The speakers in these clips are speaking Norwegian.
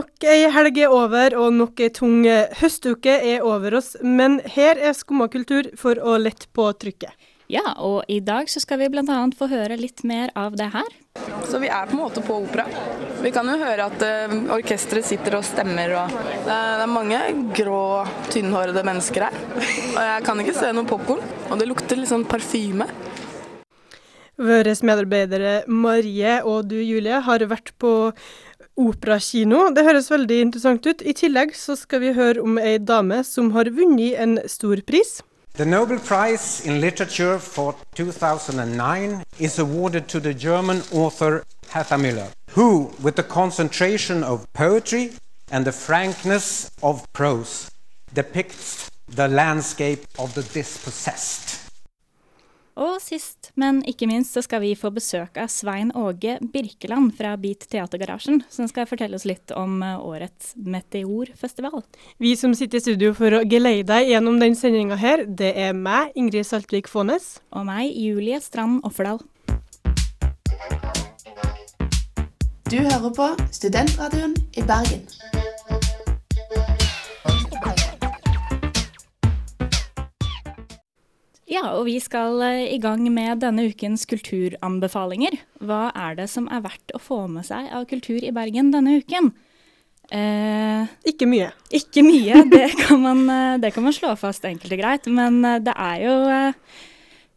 Nok ei helg er over, og nok ei tung eh, høstuke er over oss. Men her er Skumma kultur for å lette på trykket. Ja, og i dag så skal vi bl.a. få høre litt mer av det her. Så vi er på en måte på opera. Vi kan jo høre at uh, orkesteret sitter og stemmer og det er, det er mange grå, tynnhårede mennesker her. Og jeg kan ikke se noe popkorn. Og det lukter litt sånn parfyme. Våre medarbeidere Marie og du, Julie, har vært på operakino. Det høres veldig interessant ut. I tillegg så skal vi høre om ei dame som har vunnet en stor pris. The Nobel Prize in Literature for 2009 is awarded to the German author Hertha Müller, who, with the concentration of poetry and the frankness of prose, depicts the landscape of the dispossessed. Og sist, men ikke minst, så skal vi få besøk av Svein Åge Birkeland fra Beat Teatergarasjen, som skal fortelle oss litt om eh, årets Meteorfestival. Vi som sitter i studio for å geleie deg gjennom den sendinga her, det er meg, Ingrid Saltvik Fånes. Og meg, Julie Strand Offerdal. Du hører på Studentradioen i Bergen. Ja, og vi skal eh, i gang med denne ukens kulturanbefalinger. Hva er det som er verdt å få med seg av kultur i Bergen denne uken? Eh, Ikke mye. ikke mye, det kan, man, eh, det kan man slå fast enkelt og greit. Men eh, det er jo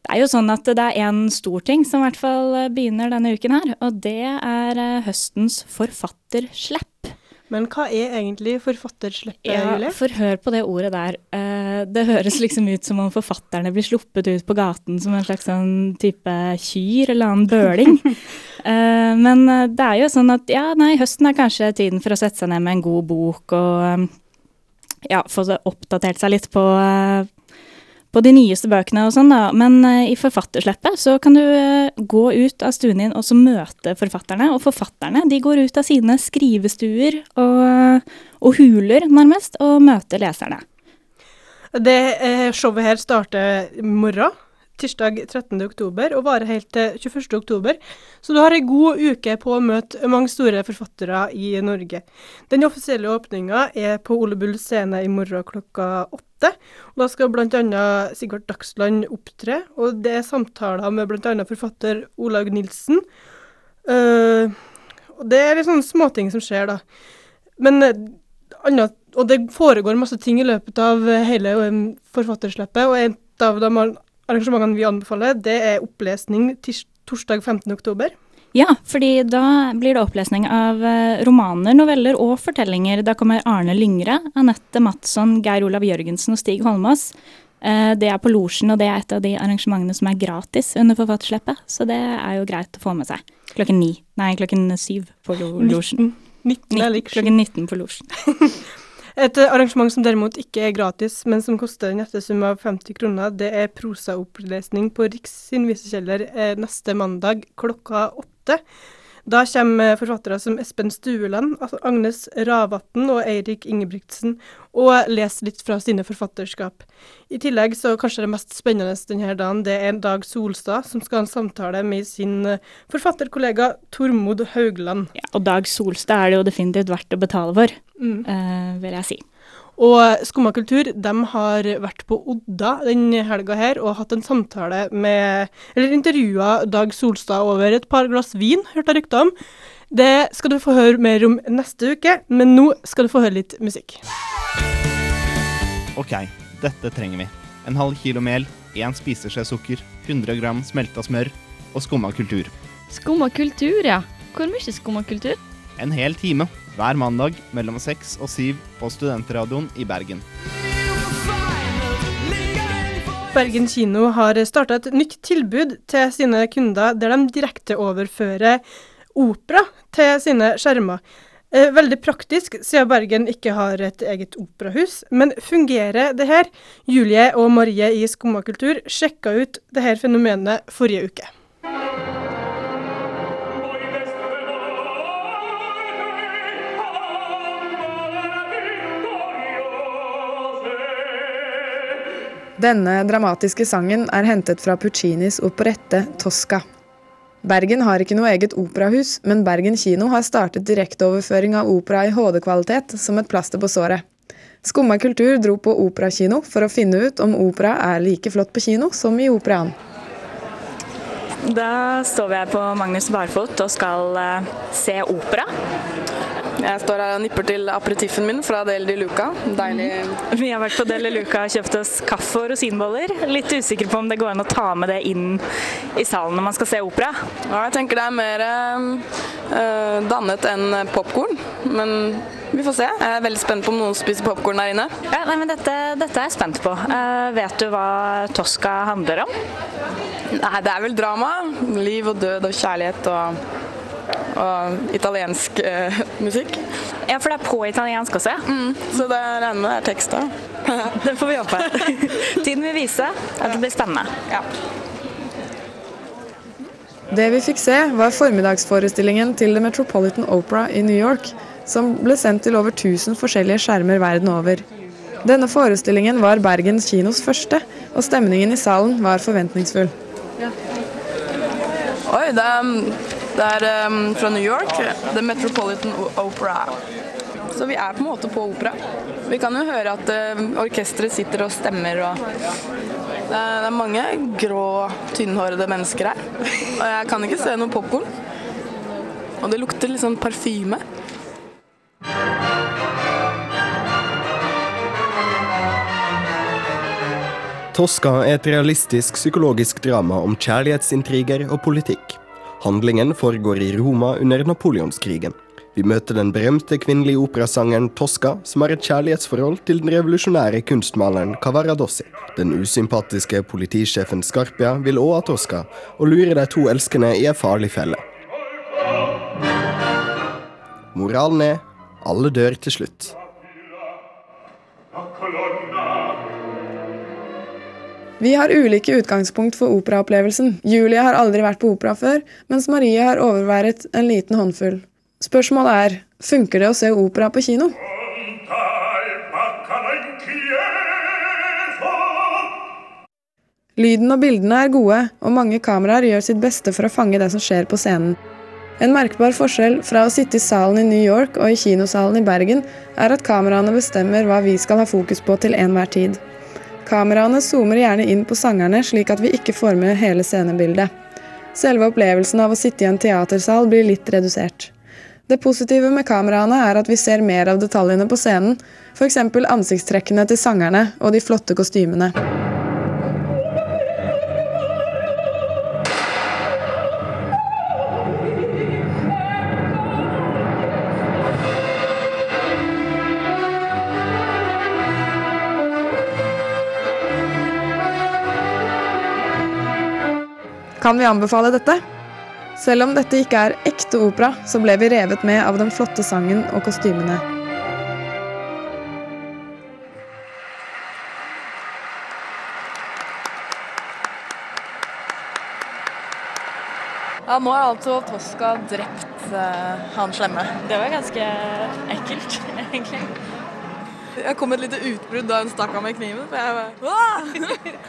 det er jo sånn at det er én stor ting som i hvert fall begynner denne uken her, og det er høstens forfatterslepp. Men hva er egentlig forfattersleppet, Ja, Julie? for hør på det ordet der. Det høres liksom ut som om forfatterne blir sluppet ut på gaten som en slags sånn type kyr eller annen bøling. uh, men eh, det er jo sånn at ja, nei, høsten er kanskje tiden for å sette seg ned med en god bok og eh, ja, få oppdatert seg litt på, uh, på de nyeste bøkene og sånn, da. Men uh, i forfattersleppet så kan du gå ut av stuen din og så møte forfatterne. Og forfatterne de går ut av sine skrivestuer og, og huler, nærmest, og møter leserne. Det eh, showet her starter i morgen, tirsdag 13. oktober, og varer helt til 21. oktober. Så du har ei god uke på å møte mange store forfattere i Norge. Den offisielle åpninga er på Ole Bull scene i morgen klokka åtte. Og da skal bl.a. Sigvart Dagsland opptre, og det er samtaler med bl.a. forfatter Olaug Nilsen. Uh, og det er litt sånne småting som skjer, da. Men uh, annet, og det foregår masse ting i løpet av eh, hele forfattersløpet. forfatterslippet, og et av de arrangementene vi anbefaler, det er opplesning torsdag 15. oktober. Ja, fordi da blir det opplesning av eh, romaner, noveller og fortellinger. Da kommer Arne Lyngre, Anette Mattsson, Geir Olav Jørgensen og Stig Holmås. Eh, Det er på Losjen, og det er et av de arrangementene som er gratis under forfatterslippet. Så det er jo greit å få med seg. Klokken ni. Nei, klokken syv på Lo- Losjen. 19 er lik sju. Klokken 19 på Losjen. Et eh, arrangement som derimot ikke er gratis, men som koster en nettesum av 50 kroner, det er prosaopplesning på Riks sin visekjeller eh, neste mandag klokka åtte. Da kommer forfattere som Espen Stueland, altså Agnes Ravatn og Eirik Ingebrigtsen og leser litt fra sine forfatterskap. I tillegg så kanskje det mest spennende denne dagen, det er Dag Solstad, som skal ha en samtale med sin eh, forfatterkollega Tormod Haugland. Ja, og Dag Solstad er det jo definitivt verdt å betale for, Mm. eh, vil jeg si. Og Skumma kultur de har vært på Odda denne helga her og hatt en samtale med Eller intervjua Dag Solstad over et par glass vin, hørte jeg rykter om. Det skal du få høre mer om neste uke, men nå skal du få høre litt musikk. Ok, dette trenger vi. En halv kilo mel, én spiseskje sukker, 100 gram smelta smør og skumma kultur. Skumma kultur, ja. Hvor mye skumma kultur? En hel time hver mandag mellom seks og syv på Studentradioen i Bergen. Bergen kino har starta et nytt tilbud til sine kunder, der de direkteoverfører opera til sine skjermer. Eh, veldig praktisk, siden Bergen ikke har et eget operahus. Men fungerer det her? Julie og Marie i Skumma kultur sjekka ut det her fenomenet forrige uke. Denne dramatiske sangen er hentet fra Puccinis operette Tosca. Bergen har ikke noe eget operahus, men Bergen kino har startet direkteoverføring av opera i HD-kvalitet som et plaster på såret. Skumma kultur dro på operakino for å finne ut om opera er like flott på kino som i operaen. Da står vi her på Magnus Barfot og skal uh, se opera. Jeg står her og nipper til aperitiffen min fra Del de Luca. Deilig. Vi har vært på Del de Luca og kjøpt oss kaffe og rosinboller. Litt usikker på om det går an å ta med det inn i salen når man skal se opera. Ja, jeg tenker det er mer øh, dannet enn popkorn. Men vi får se. Jeg er veldig spent på om noen spiser popkorn der inne. Ja, nei, men dette, dette, er jeg spent på. Uh, vet du hva Tosca handler om? Nei, det er vel drama. Liv og død og kjærlighet og og italiensk eh, musikk. Ja, for det er på italiensk også? Mm, så det regner med det er tekst da. det får vi håpe. Tiden vil vise at det blir spennende. Ja. Det vi fikk se, var formiddagsforestillingen til The Metropolitan Opera i New York, som ble sendt til over 1000 forskjellige skjermer verden over. Denne forestillingen var Bergens kinos første, og stemningen i salen var forventningsfull. Ja. Oi, det er det er um, fra New York. The Metropolitan Opera. Så vi er på en måte på opera. Vi kan jo høre at uh, orkesteret sitter og stemmer og det er, det er mange grå, tynnhårede mennesker her. Og jeg kan ikke se noe popkorn. Og det lukter litt sånn parfyme. Tosca er et realistisk psykologisk drama om kjærlighetsintriger og politikk. Handlingen foregår i Roma under napoleonskrigen. Vi møter den berømte kvinnelige operasangeren Tosca, som har et kjærlighetsforhold til den revolusjonære kunstmaleren Cavaradossi. Den usympatiske politisjefen Scarpia vil òg ha Tosca, og lurer de to elskende i en farlig felle. Moralen er alle dør til slutt. Vi har ulike utgangspunkt for operaopplevelsen. Julie har aldri vært på opera før, mens Marie har overværet en liten håndfull. Spørsmålet er funker det å se opera på kino? Lyden og bildene er gode, og mange kameraer gjør sitt beste for å fange det som skjer på scenen. En merkbar forskjell fra å sitte i salen i New York og i kinosalen i Bergen, er at kameraene bestemmer hva vi skal ha fokus på til enhver tid. Kameraene zoomer gjerne inn på sangerne, slik at vi ikke får med hele scenebildet. Selve opplevelsen av å sitte i en teatersal blir litt redusert. Det positive med kameraene er at vi ser mer av detaljene på scenen, f.eks. ansiktstrekkene til sangerne og de flotte kostymene. Kan vi anbefale dette? Selv om dette ikke er ekte opera, så ble vi revet med av den flotte sangen og kostymene. Ja, nå har altså Tosca drept uh, han slemme. Det var ganske ekkelt, egentlig. Jeg kom med et lite utbrudd da hun stakk av med kniven. For jeg bare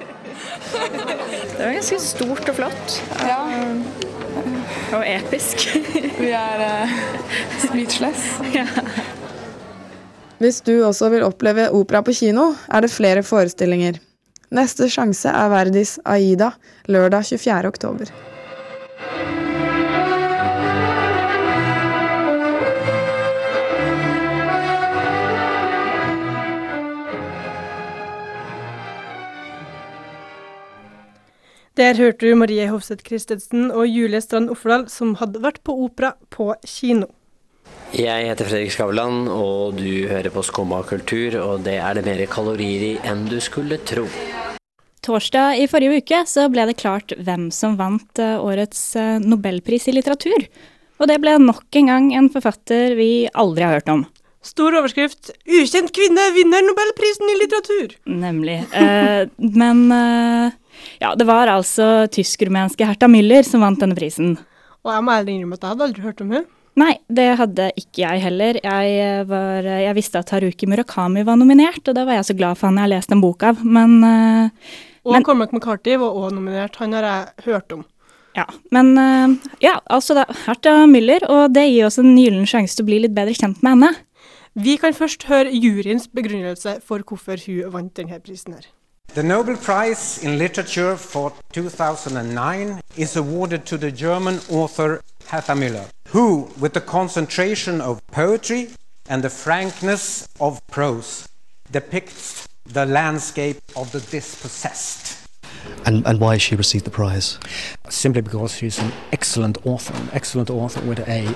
Det var ganske stort og flott. Ja. Og episk. Vi er uh, speechless. Ja. Hvis du også vil oppleve opera på kino, er det flere forestillinger. Neste sjanse er Verdis Aida lørdag 24. oktober. Der hørte du Marie Hofseth Christensen og Julie Strand Offerdal, som hadde vært på opera på kino. Jeg heter Fredrik Skavlan, og du hører på Skumma kultur, og det er det mer kalorier i enn du skulle tro. Torsdag i forrige uke så ble det klart hvem som vant eh, årets eh, nobelpris i litteratur. Og det ble nok en gang en forfatter vi aldri har hørt om. Stor overskrift 'Ukjent kvinne vinner nobelprisen i litteratur'. Nemlig. Eh, men eh, ja, det var altså tysk-rumenske Herta Müller som vant denne prisen. Og jeg må ærlig innrømme at jeg hadde aldri hørt om henne. Nei, det hadde ikke jeg heller. Jeg, eh, var, jeg visste at Haruki Murakami var nominert, og det var jeg så glad for han jeg har lest en bok av, men eh, Og Men- Cormac McCarthy var òg nominert. Han har jeg hørt om. Ja, men eh, ja, altså det er Herta Müller, og det gir oss en gyllen sjanse til å bli litt bedre kjent med henne. Vi kan først høre juryens begrunnelse for hvorfor hun vant denne prisen her. The Nobel Prize in Literature for 2009 is awarded to the German author Hertha Müller, who, with the concentration of poetry and the frankness of prose, depicts the landscape of the dispossessed. And, and why she received the prize? simply because she's an excellent author, an excellent author with a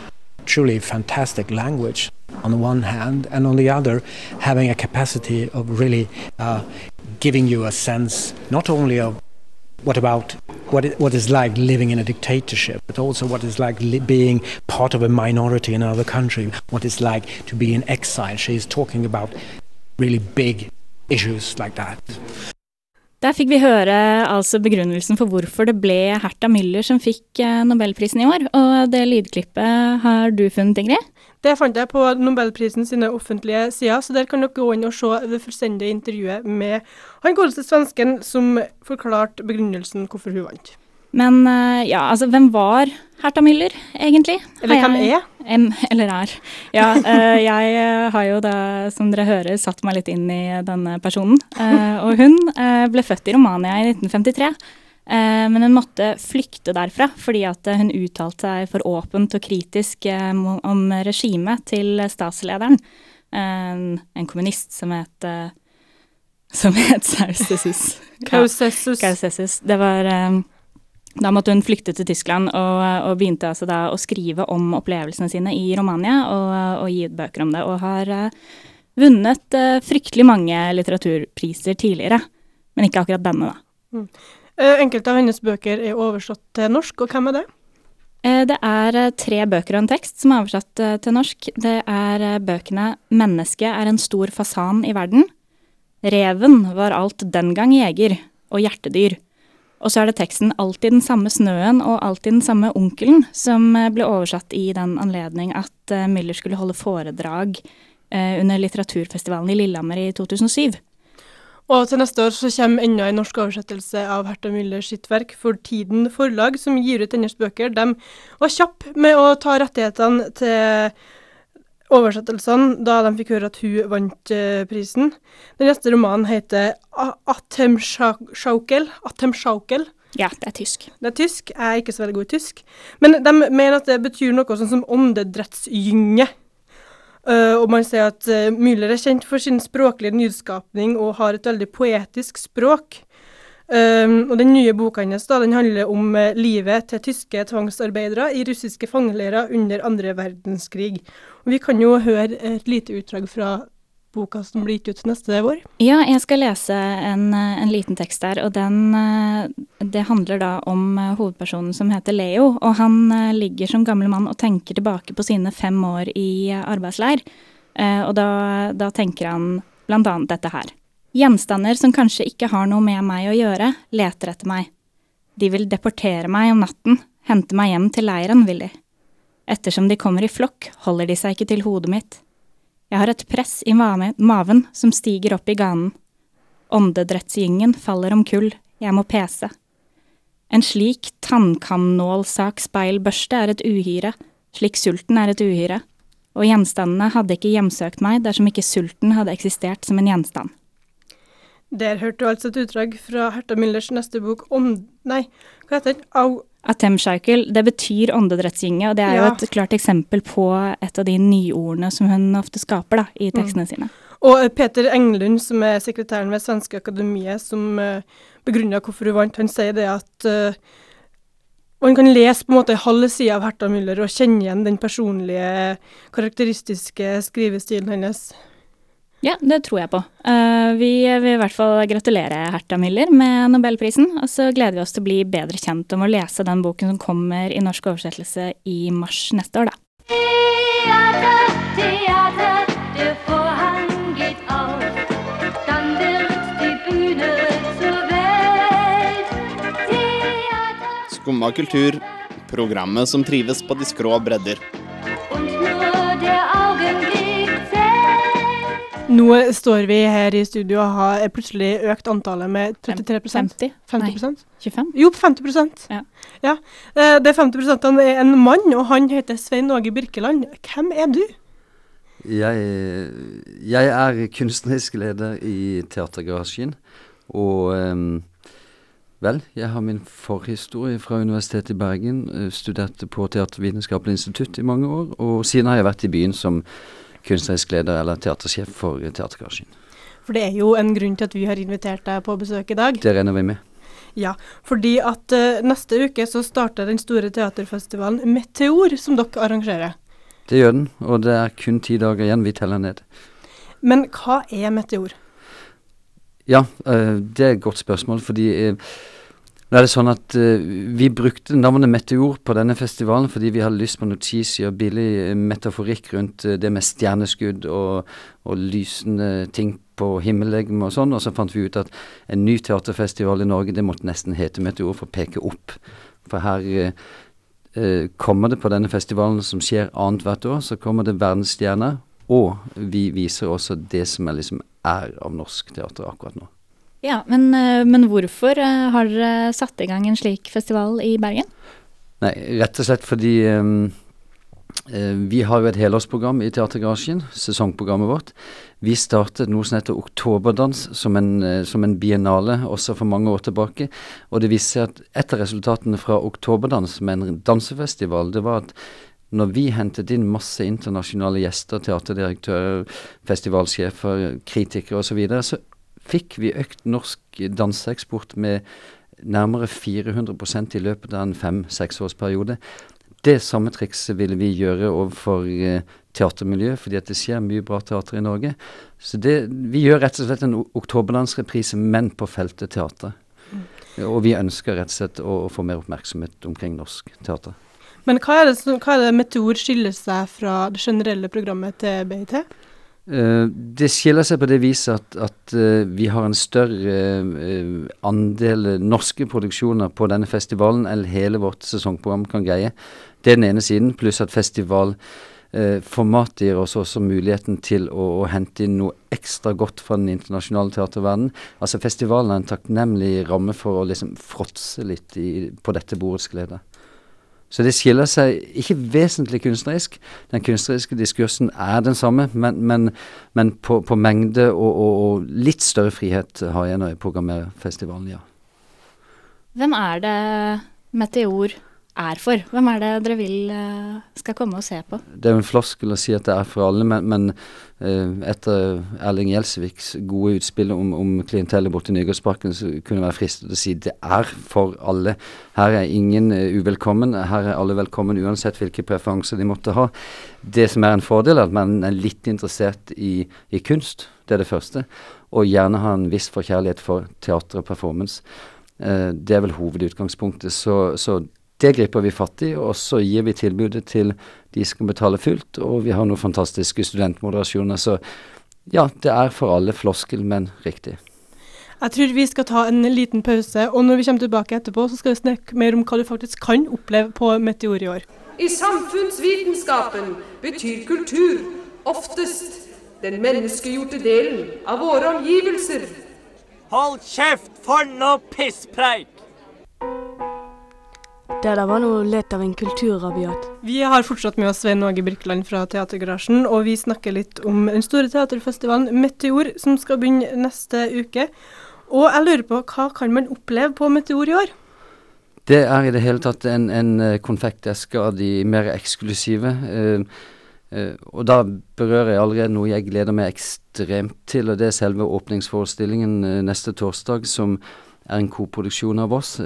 truly fantastic language on the one hand, and on the other, having a capacity of really uh, giving you a sense not only of what about what it, what is like living in a dictatorship, but also what is like li- being part of a minority in another country, what it's like to be in exile. She's talking about really big issues like that. Der fikk vi høre altså begrunnelsen for hvorfor det ble Herta Müller som fikk eh, nobelprisen i år, og det lydklippet har du funnet, Ingrid? Det fant jeg på Nobelprisen sine offentlige sider, så der kan dere gå inn og se det fullstendige intervjuet med han godeste svensken som forklarte begrunnelsen hvorfor hun vant. Men eh, ja, altså hvem var Herta Müller, egentlig? Eller hvem er? Em, eller er. Ja, eh, jeg eh, har jo da, som dere hører, satt meg litt inn i denne personen. Og hun ble født i Romania i 1953. eh, men hun måtte flykte derfra fordi at eh, hun uttalte seg for åpent og kritisk eh, om regimet til statslederen. En, en kommunist som het som het Sausessus. Kausessus. Kausessus. Det var da måtte hun flykte til Tyskland og, og begynte altså da å skrive om opplevelsene sine i Romania og, og gi ut bøker om det. Og har vunnet fryktelig mange litteraturpriser tidligere, men ikke akkurat denne, da. Eh, enkelte av hennes bøker er oversatt til norsk, og hvem er det? Eh, Det er eh, tre bøker og en tekst som er oversatt eh, til norsk. Det er eh, bøkene 'Mennesket er en stor fasan i verden', 'Reven var alt den gang jeger' og 'Hjertedyr'. Og så er det teksten 'Alltid den samme snøen og alltid den samme onkelen', som eh, ble oversatt i den anledning at eh, Müller skulle holde foredrag eh, under litteraturfestivalen i Lillehammer i 2007. Og til neste år så kommer enda en norsk oversettelse av Herta Müller sitt verk for Tiden forlag, som gir ut hennes bøker. De var kjappe med å ta rettighetene til oversettelsene da de fikk høre at hun vant eh, prisen. Den neste romanen heter Atem Schaukel. Atem Schaukel. Ja, det er tysk. Det er tysk. Jeg er ikke så veldig god i tysk. Men de mener at det betyr noe sånn som åndedrettsgynge. Eh, og man sier at uh, Müller er kjent for sin språklige nyskapning og har et veldig poetisk språk. Um, og den nye boka hennes da, den handler om uh, livet til tyske tvangsarbeidere i russiske fangeleirer under andre verdenskrig. Og vi kan jo høre et lite utdrag fra boka som blir gitt ut neste vår. Ja, jeg skal lese en, eh, en liten tekst der, og den eh, Det handler da om eh, hovedpersonen som heter Leo, og han ligger som gammel mann og tenker tilbake på sine fem år i arbeidsleir. Og da, da tenker han annet dette her. Gjenstander som kanskje ikke har noe med meg å gjøre, leter etter meg. De vil deportere meg om natten, hente meg hjem til leiren, vil de. Ettersom de kommer i flokk, holder de seg ikke til hodet mitt. Jeg har et press i maven som stiger opp i ganen. Åndedrettsgyngen faller om kull, jeg må pese. En slik tannkamnålsakspeilbørste er et uhyre, slik sulten er et uhyre, og gjenstandene hadde ikke hjemsøkt meg dersom ikke sulten hadde eksistert som en gjenstand. Der hørte du altså et utdrag fra Herta Müllers neste bok om Nei, hva heter den? Au... Atemcycle, det betyr åndedrettsgynge, og det er jo et klart eksempel på et av de nyordene som hun ofte skaper da, i tekstene Mm. sine. Og eh, Peter Englund, som er sekretæren ved Svenske Akademiet, som uh, begrunna hvorfor hun vant, han sier det at uh, man kan lese på en måte halve sida av Herta Müller og kjenne igjen den personlige, karakteristiske skrivestilen hennes. Ja, det tror jeg på. Uh, vi vil i hvert fall gratulere Herta Miller med nobelprisen. Og så gleder vi oss til å bli bedre kjent om å lese den boken som kommer i norsk oversettelse i mars neste år, da. Teater, teater, der Vorhang geht auf, dann wird die Bühne zur Welt. Teater. Skumma kultur, programmet som trives på de skrå bredder. Nå står vi her i studio og har plutselig økt antallet med 33 50? 50 Nei, 25? Jo, 50 ja. ja. Eh, det 50% er en mann, og han heter Svein Åge Birkeland. Hvem er du? Jeg, jeg er kunstnerisk leder i Teatergarasjen. Og um, vel, jeg har min forhistorie fra Universitetet i Bergen. Eh, studerte på Teatervitenskapelig institutt i mange år. Og siden har jeg vært i byen som kunstnerisk leder eller teatersjef for Teatergarasjen. For det er jo en grunn til at vi har invitert deg på besøk i dag. Det regner vi med. Ja, fordi at uh, neste uke så starter den store teaterfestivalen Meteor, som dere arrangerer. Det gjør den, og det er kun ti dager igjen. Vi teller ned. Men hva er Meteor? Ja, uh, det er et godt spørsmål, fordi uh, nå er det sånn at uh, Vi brukte navnet Meteor på denne festivalen fordi vi hadde lyst på noe cheesy og billig uh, metaforikk rundt uh, det med stjerneskudd og, og lysende ting på himmellegeme og sånn. Og så fant vi ut at en ny teaterfestival i Norge det måtte nesten hete Meteor for å peke opp. For her kommer det på denne festivalen som skjer annethvert år, så kommer det verdensstjerner. Og vi viser også det som er, liksom er av norsk teater akkurat nå. Ja, men, eh, men, hvorfor eh, har dere satt i gang en slik festival i Bergen? Nei, rett og slett fordi um, vi har jo et helårsprogram i Teatergarasjen, sesongprogrammet vårt. Vi startet noe som heter Oktoberdans som en, som en biennale også for mange år tilbake. Og det viste seg at et av resultatene fra Oktoberdans med en dansefestival, det var at når vi hentet inn masse internasjonale gjester, teaterdirektører, festivalsjefer, kritikere osv., så, videre, så fikk vi økt norsk danseeksport med nærmere 400% i løpet av en fem-seksårsperiode. Det samme trikset ville vi gjøre overfor eh, teatermiljøet, fordi at det skjer mye bra teater i Norge. Så det, vi gjør rett og slett en oktoberdansreprise, men på feltet teater. Mm. Og vi ønsker rett og slett å, å, få mer oppmerksomhet omkring norsk teater. Men hva er det, hva er det Meteor skiller seg fra det generelle programmet til BIT? Uh, det skiller seg på det viset at, at uh, vi har en større uh, andel norske produksjoner på denne festivalen enn hele vårt sesongprogram kan greie. Det er den ene siden, pluss at festivalformatet gir oss også muligheten til å, å, hente inn noe ekstra godt fra den internasjonale teaterverdenen. Altså Festivalen er en takknemlig ramme for å liksom fråtse litt i, på dette bordets glede. Så det skiller seg ikke vesentlig kunstnerisk. Den kunstneriske diskursen er den samme, men, men, men på, på, mengde og, og, og, litt større frihet har jeg når jeg programmerer festivalen, ja. Hvem er det Meteor er for? Hvem er det dere vil uh, skal komme og se på? Det er jo en floskel å si at det er for alle, men, men etter Erling Gjelsviks gode utspill om, om klientellet borti Nygårdsparken, så kunne det være fristende å si det er for alle. Her er ingen uh, uvelkommen. Her er alle velkommen uansett hvilke preferanser de måtte ha. Det som er en fordel, er at man er litt interessert i, i kunst. Det er det første. Og gjerne ha en viss forkjærlighet for teater og performance. det er vel hovedutgangspunktet. Så, så det griper vi fatt i, og så gir vi tilbudet til de som kan betale fullt. Og vi har noen fantastiske studentmoderasjoner. Så ja, det er for alle floskel, men riktig. Jeg tror vi skal ta en liten pause, og når vi kommer tilbake etterpå, så skal vi snakke mer om hva du faktisk kan oppleve på Meteor i år. I samfunnsvitenskapen betyr kultur oftest den menneskegjorte delen av våre omgivelser. Hold kjeft, for noe pisspreik! Det der var noe lett av en kulturrabiat. Vi har fortsatt med oss Svein Åge Birkeland fra Teatergarasjen, og vi snakker litt om den store teaterfestivalen Meteor, som skal begynne neste uke. Og jeg lurer på, hva kan man oppleve på Meteor i år? Det er i det hele tatt en, en eh, konfekteske av de mer eksklusive. Uh, uh, og da berører jeg allerede noe jeg gleder meg ekstremt til, og det er selve åpningsforestillingen uh, neste torsdag, som er en koproduksjon av oss.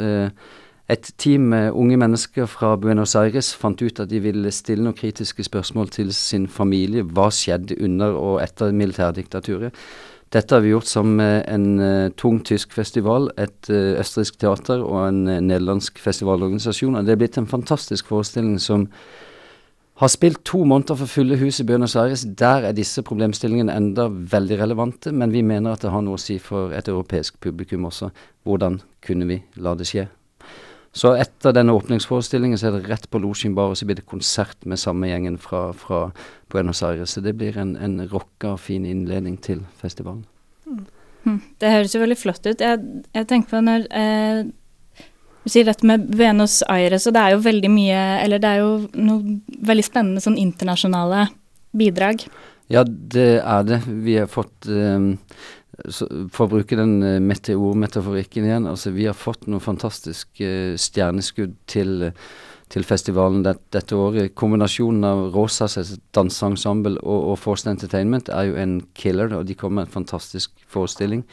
Et team med unge mennesker fra Buenos Aires fant ut at de ville stille noen kritiske spørsmål til sin familie. Hva skjedde under og etter militærdiktaturet? Dette har vi gjort med en uh, tung tysk festival, et uh, østerriksk teater og en uh, nederlandsk festivalorganisasjon. Og det er blitt en fantastisk forestilling som har spilt to måneder for fulle hus i Buenos Aires. Der er disse problemstillingene enda veldig relevante, men vi mener at det har noe å si for et europeisk publikum også. Hvordan kunne vi la det skje? Så etter denne åpningsforestillingen så er det rett på Losjin bar, og så blir det konsert med samme gjengen fra, fra Buenos Aires. Så det blir en, en rocka, fin innledning til festivalen. Mm. Det høres jo veldig flott ut. Jeg, jeg tenker på når eh, du sier dette med Buenos Aires, og det er jo veldig mye Eller det er jo noe veldig spennende sånn internasjonale bidrag. Ja, det er det. Vi har fått um, så, For å bruke den uh, meteormetaforikken igjen, altså vi har fått noe fantastisk uh, stjerneskudd til, til festivalen det, dette året. Kombinasjonen av Rosas danseensemble og, og Forced Entertainment er jo en killer, og de kommer med en fantastisk forestilling.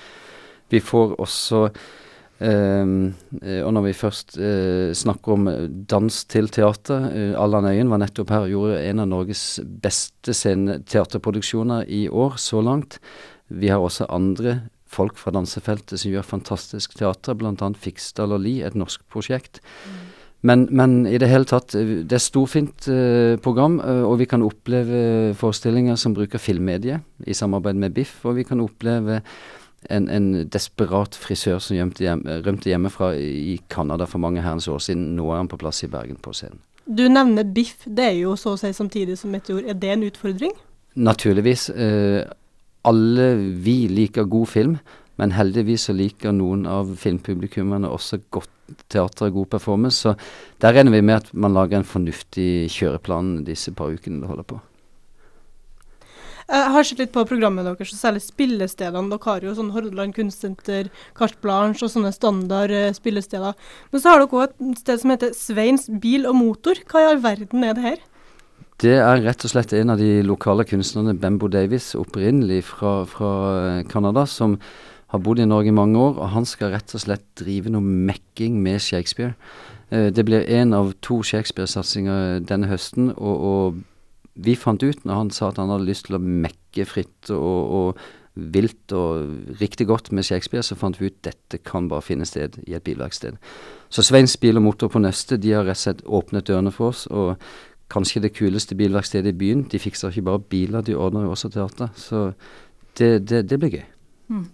Vi får også Um, og når vi først uh, snakker om dans til teater uh, Allan Øyen var nettopp her og gjorde en av Norges beste teaterproduksjoner i år, så langt. Vi har også andre folk fra dansefeltet som gjør fantastisk teater, bl.a. Fiksdal og Li, et norsk prosjekt. Mm. Men, men, i det hele tatt, det er storfint uh, program, og vi kan oppleve forestillinger som bruker filmmediet i samarbeid med BIFF, og vi kan oppleve en, en, desperat frisør som hjem, rømte hjemmefra i Canada for mange herrens år siden. Nå er han på plass i Bergen på scenen. Du nevner biff, det er jo så å si samtidig som Meteor. Er det en utfordring? Naturligvis. Eh, alle vi liker god film, men heldigvis så liker noen av filmpublikummene også godt teater og god performance. Så der regner vi med at man lager en fornuftig kjøreplan disse par ukene det holder på. Jeg har sett litt på programmet deres, og særlig spillestedene. Dere har jo sånn Hordaland Kunstsenter, Carte Blanche og sånne standard uh, spillesteder. Men så har dere òg et sted som heter Sveins bil og motor. Hva i all verden er det her? Det er rett og slett en av de lokale kunstnerne, Bembo Davis, opprinnelig fra, fra eh, Canada, som har bodd i Norge i mange år. Og han skal rett og slett drive noe mekking med Shakespeare. Uh, det blir én av to Shakespeare-satsinger denne høsten, og, og vi fant ut, når han sa at han hadde lyst til å mekke fritt og, og vilt og riktig godt med Shakespeare, så fant vi ut dette kan bare finne sted i et bilverksted. Så Sveins Bil og Motor på Nøste de har rett og slett åpnet dørene for oss. og Kanskje det kuleste bilverkstedet i byen. De fikser ikke bare biler, de ordner jo også teater. Så det, det, det blir gøy. Mm.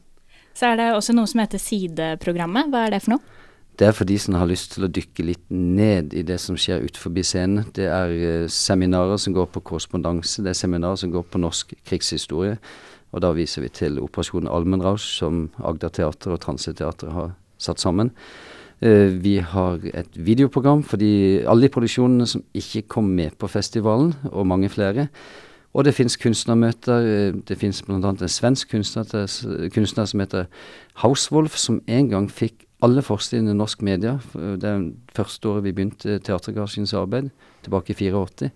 Så er det også noe som heter Sideprogrammet. Hva er det for noe? Det er for de som har lyst til å dykke litt ned i det som skjer utenfor scenen. Det er uh, seminarer som går på korrespondanse, det er seminarer som går på norsk krigshistorie. Og da viser vi til Operasjon Almenrausch, som Agder Teater og Transeteatret har satt sammen. Uh, vi har et videoprogram for alle de produksjonene som ikke kom med på festivalen, og mange flere. Og det fins kunstnermøter. Eh, det fins bl.a. en svensk kunstner, kunstner, som heter Hauswolf, som en gang fikk alle forsidene i norsk media. Det er første året vi begynte Teatergarasjens arbeid, tilbake i 84.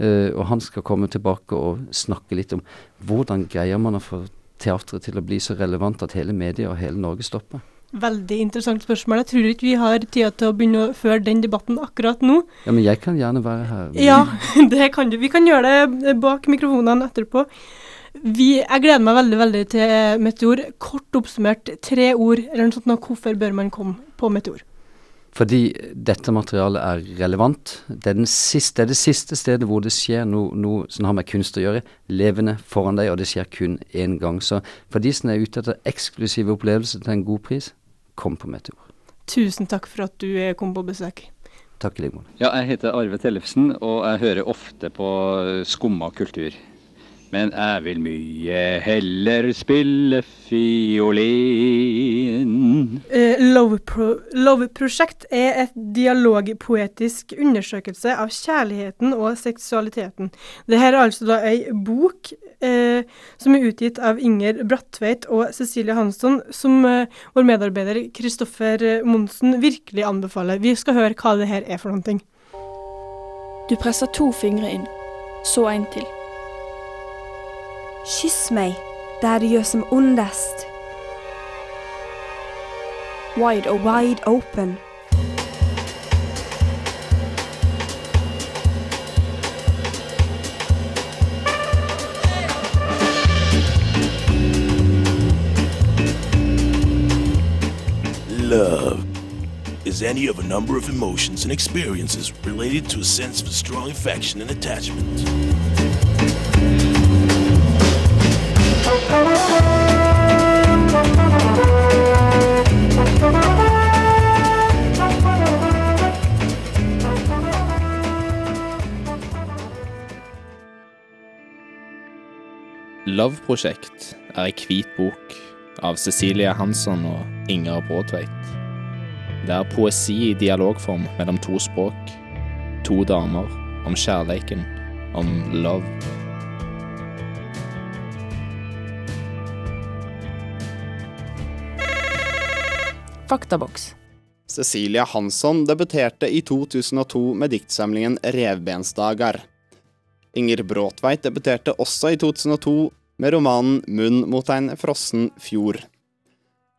Uh, eh, og han skal komme tilbake og snakke litt om hvordan greier man å få teatret til å bli så relevant at hele media og hele Norge stopper. Veldig interessant spørsmål. Jeg tror ikke vi har tida til å begynne å føre den debatten akkurat nå. Ja, Men jeg kan gjerne være her. Ja, det kan du. Vi kan gjøre det bak mikrofonene etterpå. Vi, jeg gleder meg veldig veldig til Meteor. Kort oppsummert, tre ord eller noe sånt. Hvorfor bør man komme på Meteor? Fordi dette materialet er relevant. Det er, siste, det, er det siste stedet hvor det skjer noe, noe, som har med kunst å gjøre. Levende foran deg, og det skjer kun én gang. Så for de som er ute etter eksklusive opplevelser til en god pris, kom på Meteor. Tusen takk for at du kom på besøk. Takk i like måte. Ja, jeg heter Arve Tellefsen, og jeg hører ofte på Skumma kultur men jeg vil mye heller spille fiolin. Uh, Love, Pro Love Project er et dialogpoetisk undersøkelse av kjærligheten og seksualiteten. Dette er altså da ei bok uh, som er utgitt av Inger Brattveit og Cecilie Hansson, som uh, vår medarbeider Kristoffer Monsen virkelig anbefaler. Vi skal høre hva det her er for noe. Du presser to fingre inn, så en til. Kyss mig där du gör som ondast. Wide, oh wide open. Love is any of a number of emotions and experiences related to a sense of strong affection and attachment. Love-prosjekt er ei hvit bok av Cecilia Hansson og Inger Bråtveit. Det er poesi i dialogform mellom to språk, to damer, om kjærleiken, om love. Faktaboks. Cecilia Hansson debuterte i 2002 med diktsamlingen Revbensdagar. Inger Bråtveit debuterte også i 2002 med romanen Munn mot ein frossen fjord.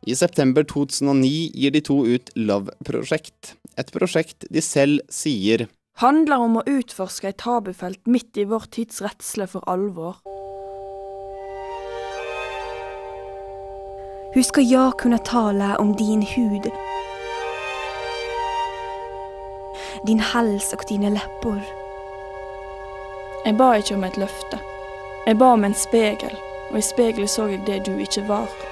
I september 2009 gir de to ut Love-prosjekt, et prosjekt de selv sier Handler om å utforske et tabufelt midt i vår tids redsle for alvor. Hur ska jag kunna tala om din hud? Din hals och dina läppar. Jeg ba ikke om et løfte. Jeg ba om en spegel, og i speilet så jeg det du ikke var.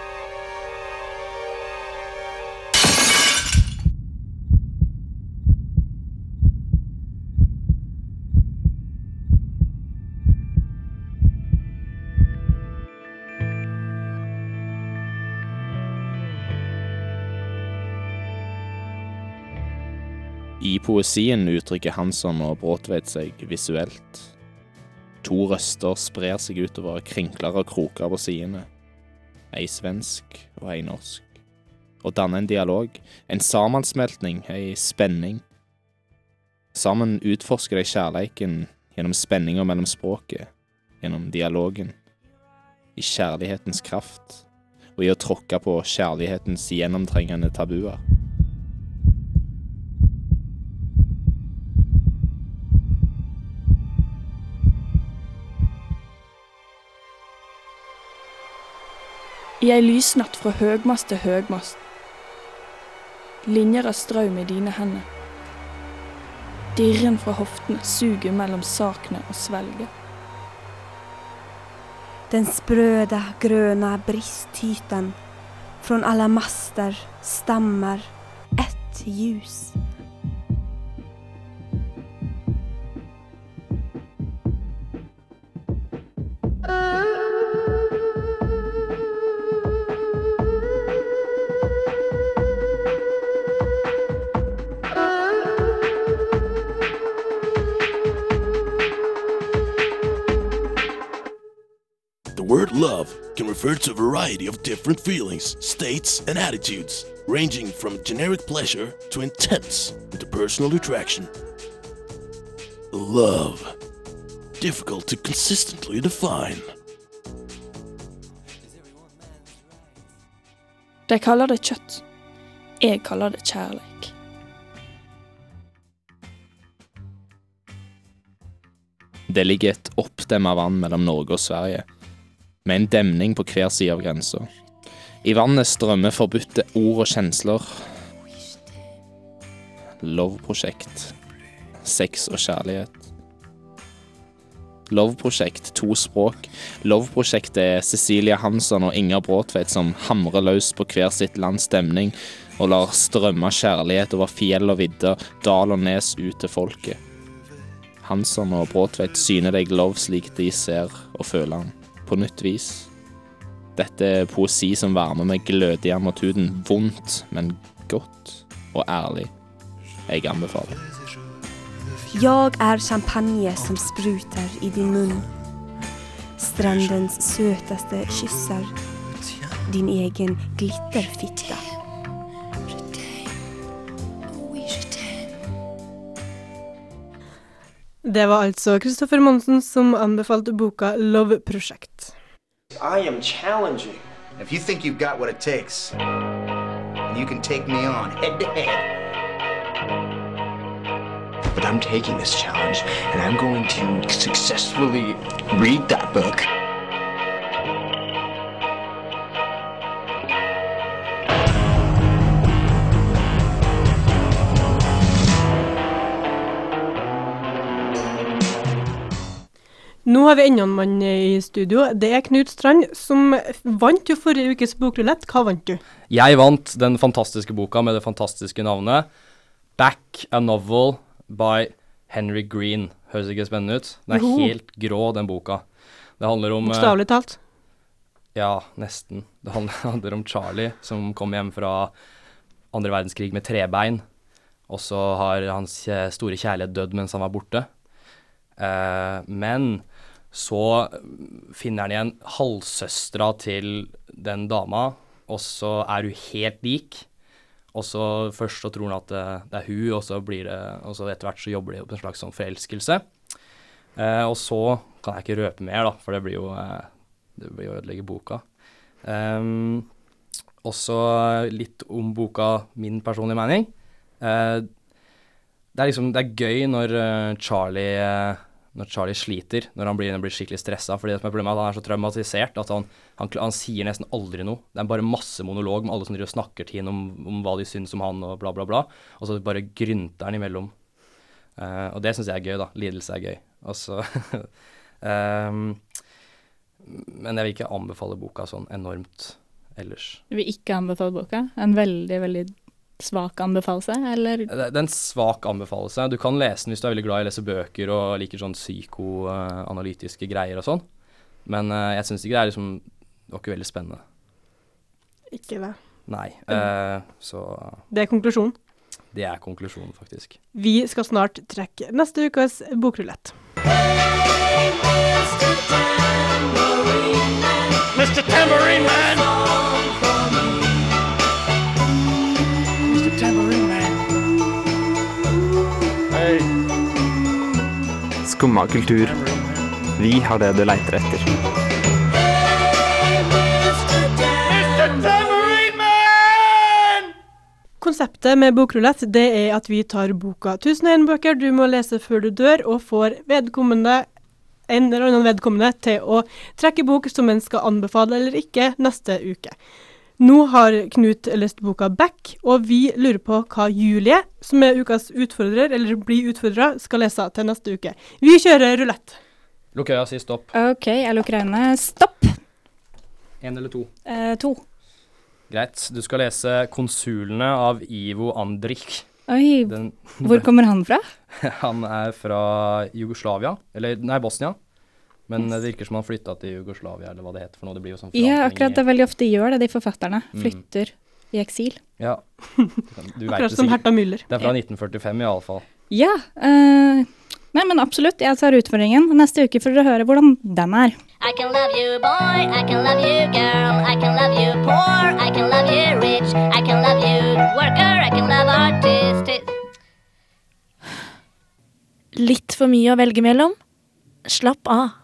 Poesien uttrykker Hansson og Bråtveit seg visuelt. To røster sprer seg utover krinkler og kroker på sidene. Ei svensk og ei norsk. Og danner en dialog, en sammensmeltning, ei spenning. Sammen utforsker de kjærleiken gjennom spenninga mellom språket, gjennom dialogen. I kjærlighetens kraft, og i å tråkke på kjærlighetens gjennomtrengende tabuer. I ei lysnatt fra høgmast til høgmast. Linjer av strøm i dine hender. Dirren fra hoftene suger mellom sakene og svelget. Den sprøde, grønne bristhyten. Från alle master stammer ett ljus. Refer to a variety of different feelings, states, and attitudes, ranging from generic pleasure to intense interpersonal attraction. Love. Difficult to consistently define. De kaller det kjøtt. Jeg kaller det kjærleik. Det ligger et oppdemma vann mellom Norge og Sverige, med en demning på hver side av grensa. I vannet strømmer forbudte ord og kjensler. Love-prosjekt. Sex og kjærlighet. Love-prosjekt, to språk. Love-prosjektet er Cecilia Hansson og Inger Bråtveit som hamrer løs på hver sitt lands stemning og lar strømme kjærlighet over fjell og vidder, dal og nes ut til folket. Hansson og Bråtveit syner deg love slik de ser og føler han, på nytt vis. Dette er poesi som varmer meg glødig i armatuden. vondt, men godt og ærlig. Jeg anbefaler. Jeg er champagne som spruter i din munn. Strandens søteste kyssar. Din egen glitterfitte. Det var altså Kristoffer Monsen som anbefalte boka Love Project. I am challenging. If you think you've got what it takes, and you can take me on head to head. But I'm taking this challenge, and I'm going to successfully read that book. Nå har vi enda en mann i studio. Det er Knut Strand, som vant jo forrige ukes bokrulett. Hva vant du? Jeg vant den fantastiske boka med det fantastiske navnet Back a Novel by Henry Green. Høres ikke spennende ut? Den er Joho. helt grå, den boka. Det handler om eh, Bokstavelig talt. Ja, nesten. Det handler om Charlie som kom hjem fra andre verdenskrig med trebein. Og så har hans store kjærlighet dødd mens han var borte. Uh, men så finner han igjen halvsøstera til den dama, og så er hun helt lik. Og så først så tror han at det, det er hun, og så blir det Og så etter hvert så jobber de opp en slags sånn forelskelse. Eh, og så kan jeg ikke røpe mer, da, for det blir jo eh, Det blir å ødelegge boka. Um, også litt om boka Min personlige mening. Eh, det er liksom Det er gøy når eh, Charlie eh, når Charlie sliter, når han blir, blir skikkelig stressa. fordi det som er problemet er at han er så traumatisert at han, han, han sier nesten aldri noe. Det er bare masse monolog med alle som driver og snakker til ham om, om hva de syns om han og bla, bla, bla. Og så bare grynter han imellom. Uh, og det syns jeg er gøy, da. Lidelse er gøy. Og så ehm, Men jeg vil ikke anbefale boka sånn enormt ellers. Du vil ikke anbefale boka? En veldig, veldig svak anbefalelse, eller? Det er en svak anbefalelse. Du kan lese den hvis du er veldig glad i å lese bøker og liker sånn psykoanalytiske greier og sånn. Men uh, jeg syns ikke det er liksom Det var ikke veldig spennende. Ikke det. Nei. Uh, så Det er konklusjonen. det er konklusjonen, faktisk. Vi skal snart trekke neste ukes bokrulett. Mr. Tambourine Man! Mr. Skumma kultur. Vi har det du leiter etter. Konseptet med bokrulett det er at vi tar boka 1001 bøker du må lese før du dør, og får vedkommende en eller annen vedkommende til å trekke bok som en skal anbefale eller ikke neste uke. Nå har Knut lest boka Back, og vi lurer på hva Julie, som er ukas utfordrer, eller blir utfordra, skal lese til neste uke. Vi kjører rulett. Lukk øya, si stopp. OK, jeg lukker øynene. Stopp! Én eller to? Eh, to. Greit. Du skal lese 'Konsulene' av Ivo Andrich. Oi, Den- hvor kommer han fra? Han er fra Jugoslavia, eller nei, Bosnia. Men det virker som han flytta til Jugoslavia, eller hva det heter for noe. Det blir jo sånn Ja, akkurat det er veldig ofte gjør det, de forfatterne. Mm. Flytter i eksil. Ja. Du Akkurat som. Herta Müller. Det er fra 1945 i alle fall. Ja. Uh, nei, men absolutt, jeg tar utfordringen. Neste uke får dere høre hvordan den er. I can love you, boy. I can love you, girl. I can love you, poor. I can love you, rich. I can love you, worker. I can love artist. Litt for mye å velge mellom? Slapp av.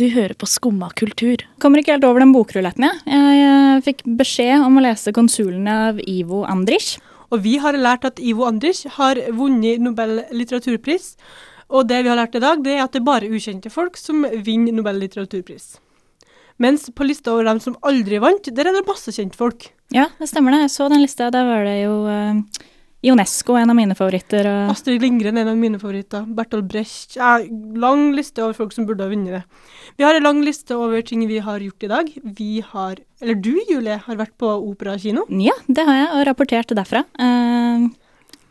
Du hører på Skumma kultur. Kommer ikke helt over den bokruletten, jeg. Jeg eh, fikk beskjed om å lese 'Konsulene' av Ivo Andrich. Og vi har lært at Ivo Andrich har vunnet Nobel litteraturpris. Og det vi har lært i dag, det er at det er bare ukjente folk som vinner Nobel litteraturpris. Mens på lista over dem som aldri vant, der er det masse kjentfolk. Ja, det stemmer det. Jeg så den lista. Der var det jo eh, Ionesco, en av mine favoritter. Astrid Lindgren er en av mine favoritter. Bertolt Brecht. Ja, lang liste over folk som burde ha vunnet det. Vi har en lang liste over ting vi har gjort i dag. Vi har, eller du Julie, har vært på operakino. Ja, det har jeg, og rapportert derfra. Eh,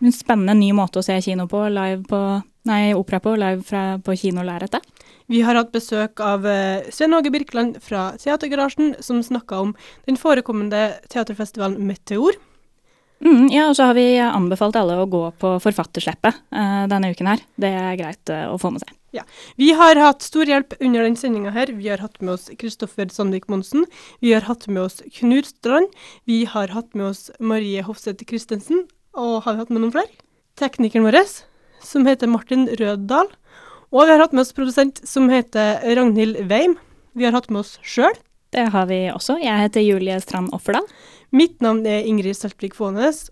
en spennende ny måte å se kino på, live på Nei, opera på, live fra, på kinolerretet. Vi har hatt besøk av eh, Svein Åge Birkeland fra Teatergarasjen, som snakka om den forekommende teaterfestivalen Meteor. Mm, ja, og så har vi anbefalt alle å gå på forfatterslippet uh, denne uken her. Det er greit uh, å få med seg. Ja. Vi har hatt stor hjelp under den sendinga her. Vi har hatt med oss Kristoffer Sandvik Monsen. Vi har hatt med oss Knut Strand. Vi har hatt med oss Marie Hofseth Christensen. Og har vi hatt med noen flere? Teknikeren vår, som heter Martin Røddal. Og vi har hatt med oss produsent som heter Ragnhild Weim. Vi har hatt med oss sjøl. Det har vi også. Jeg heter Julie Strand Offerdal. Mitt navn er Ingrid Saltvik Fånes,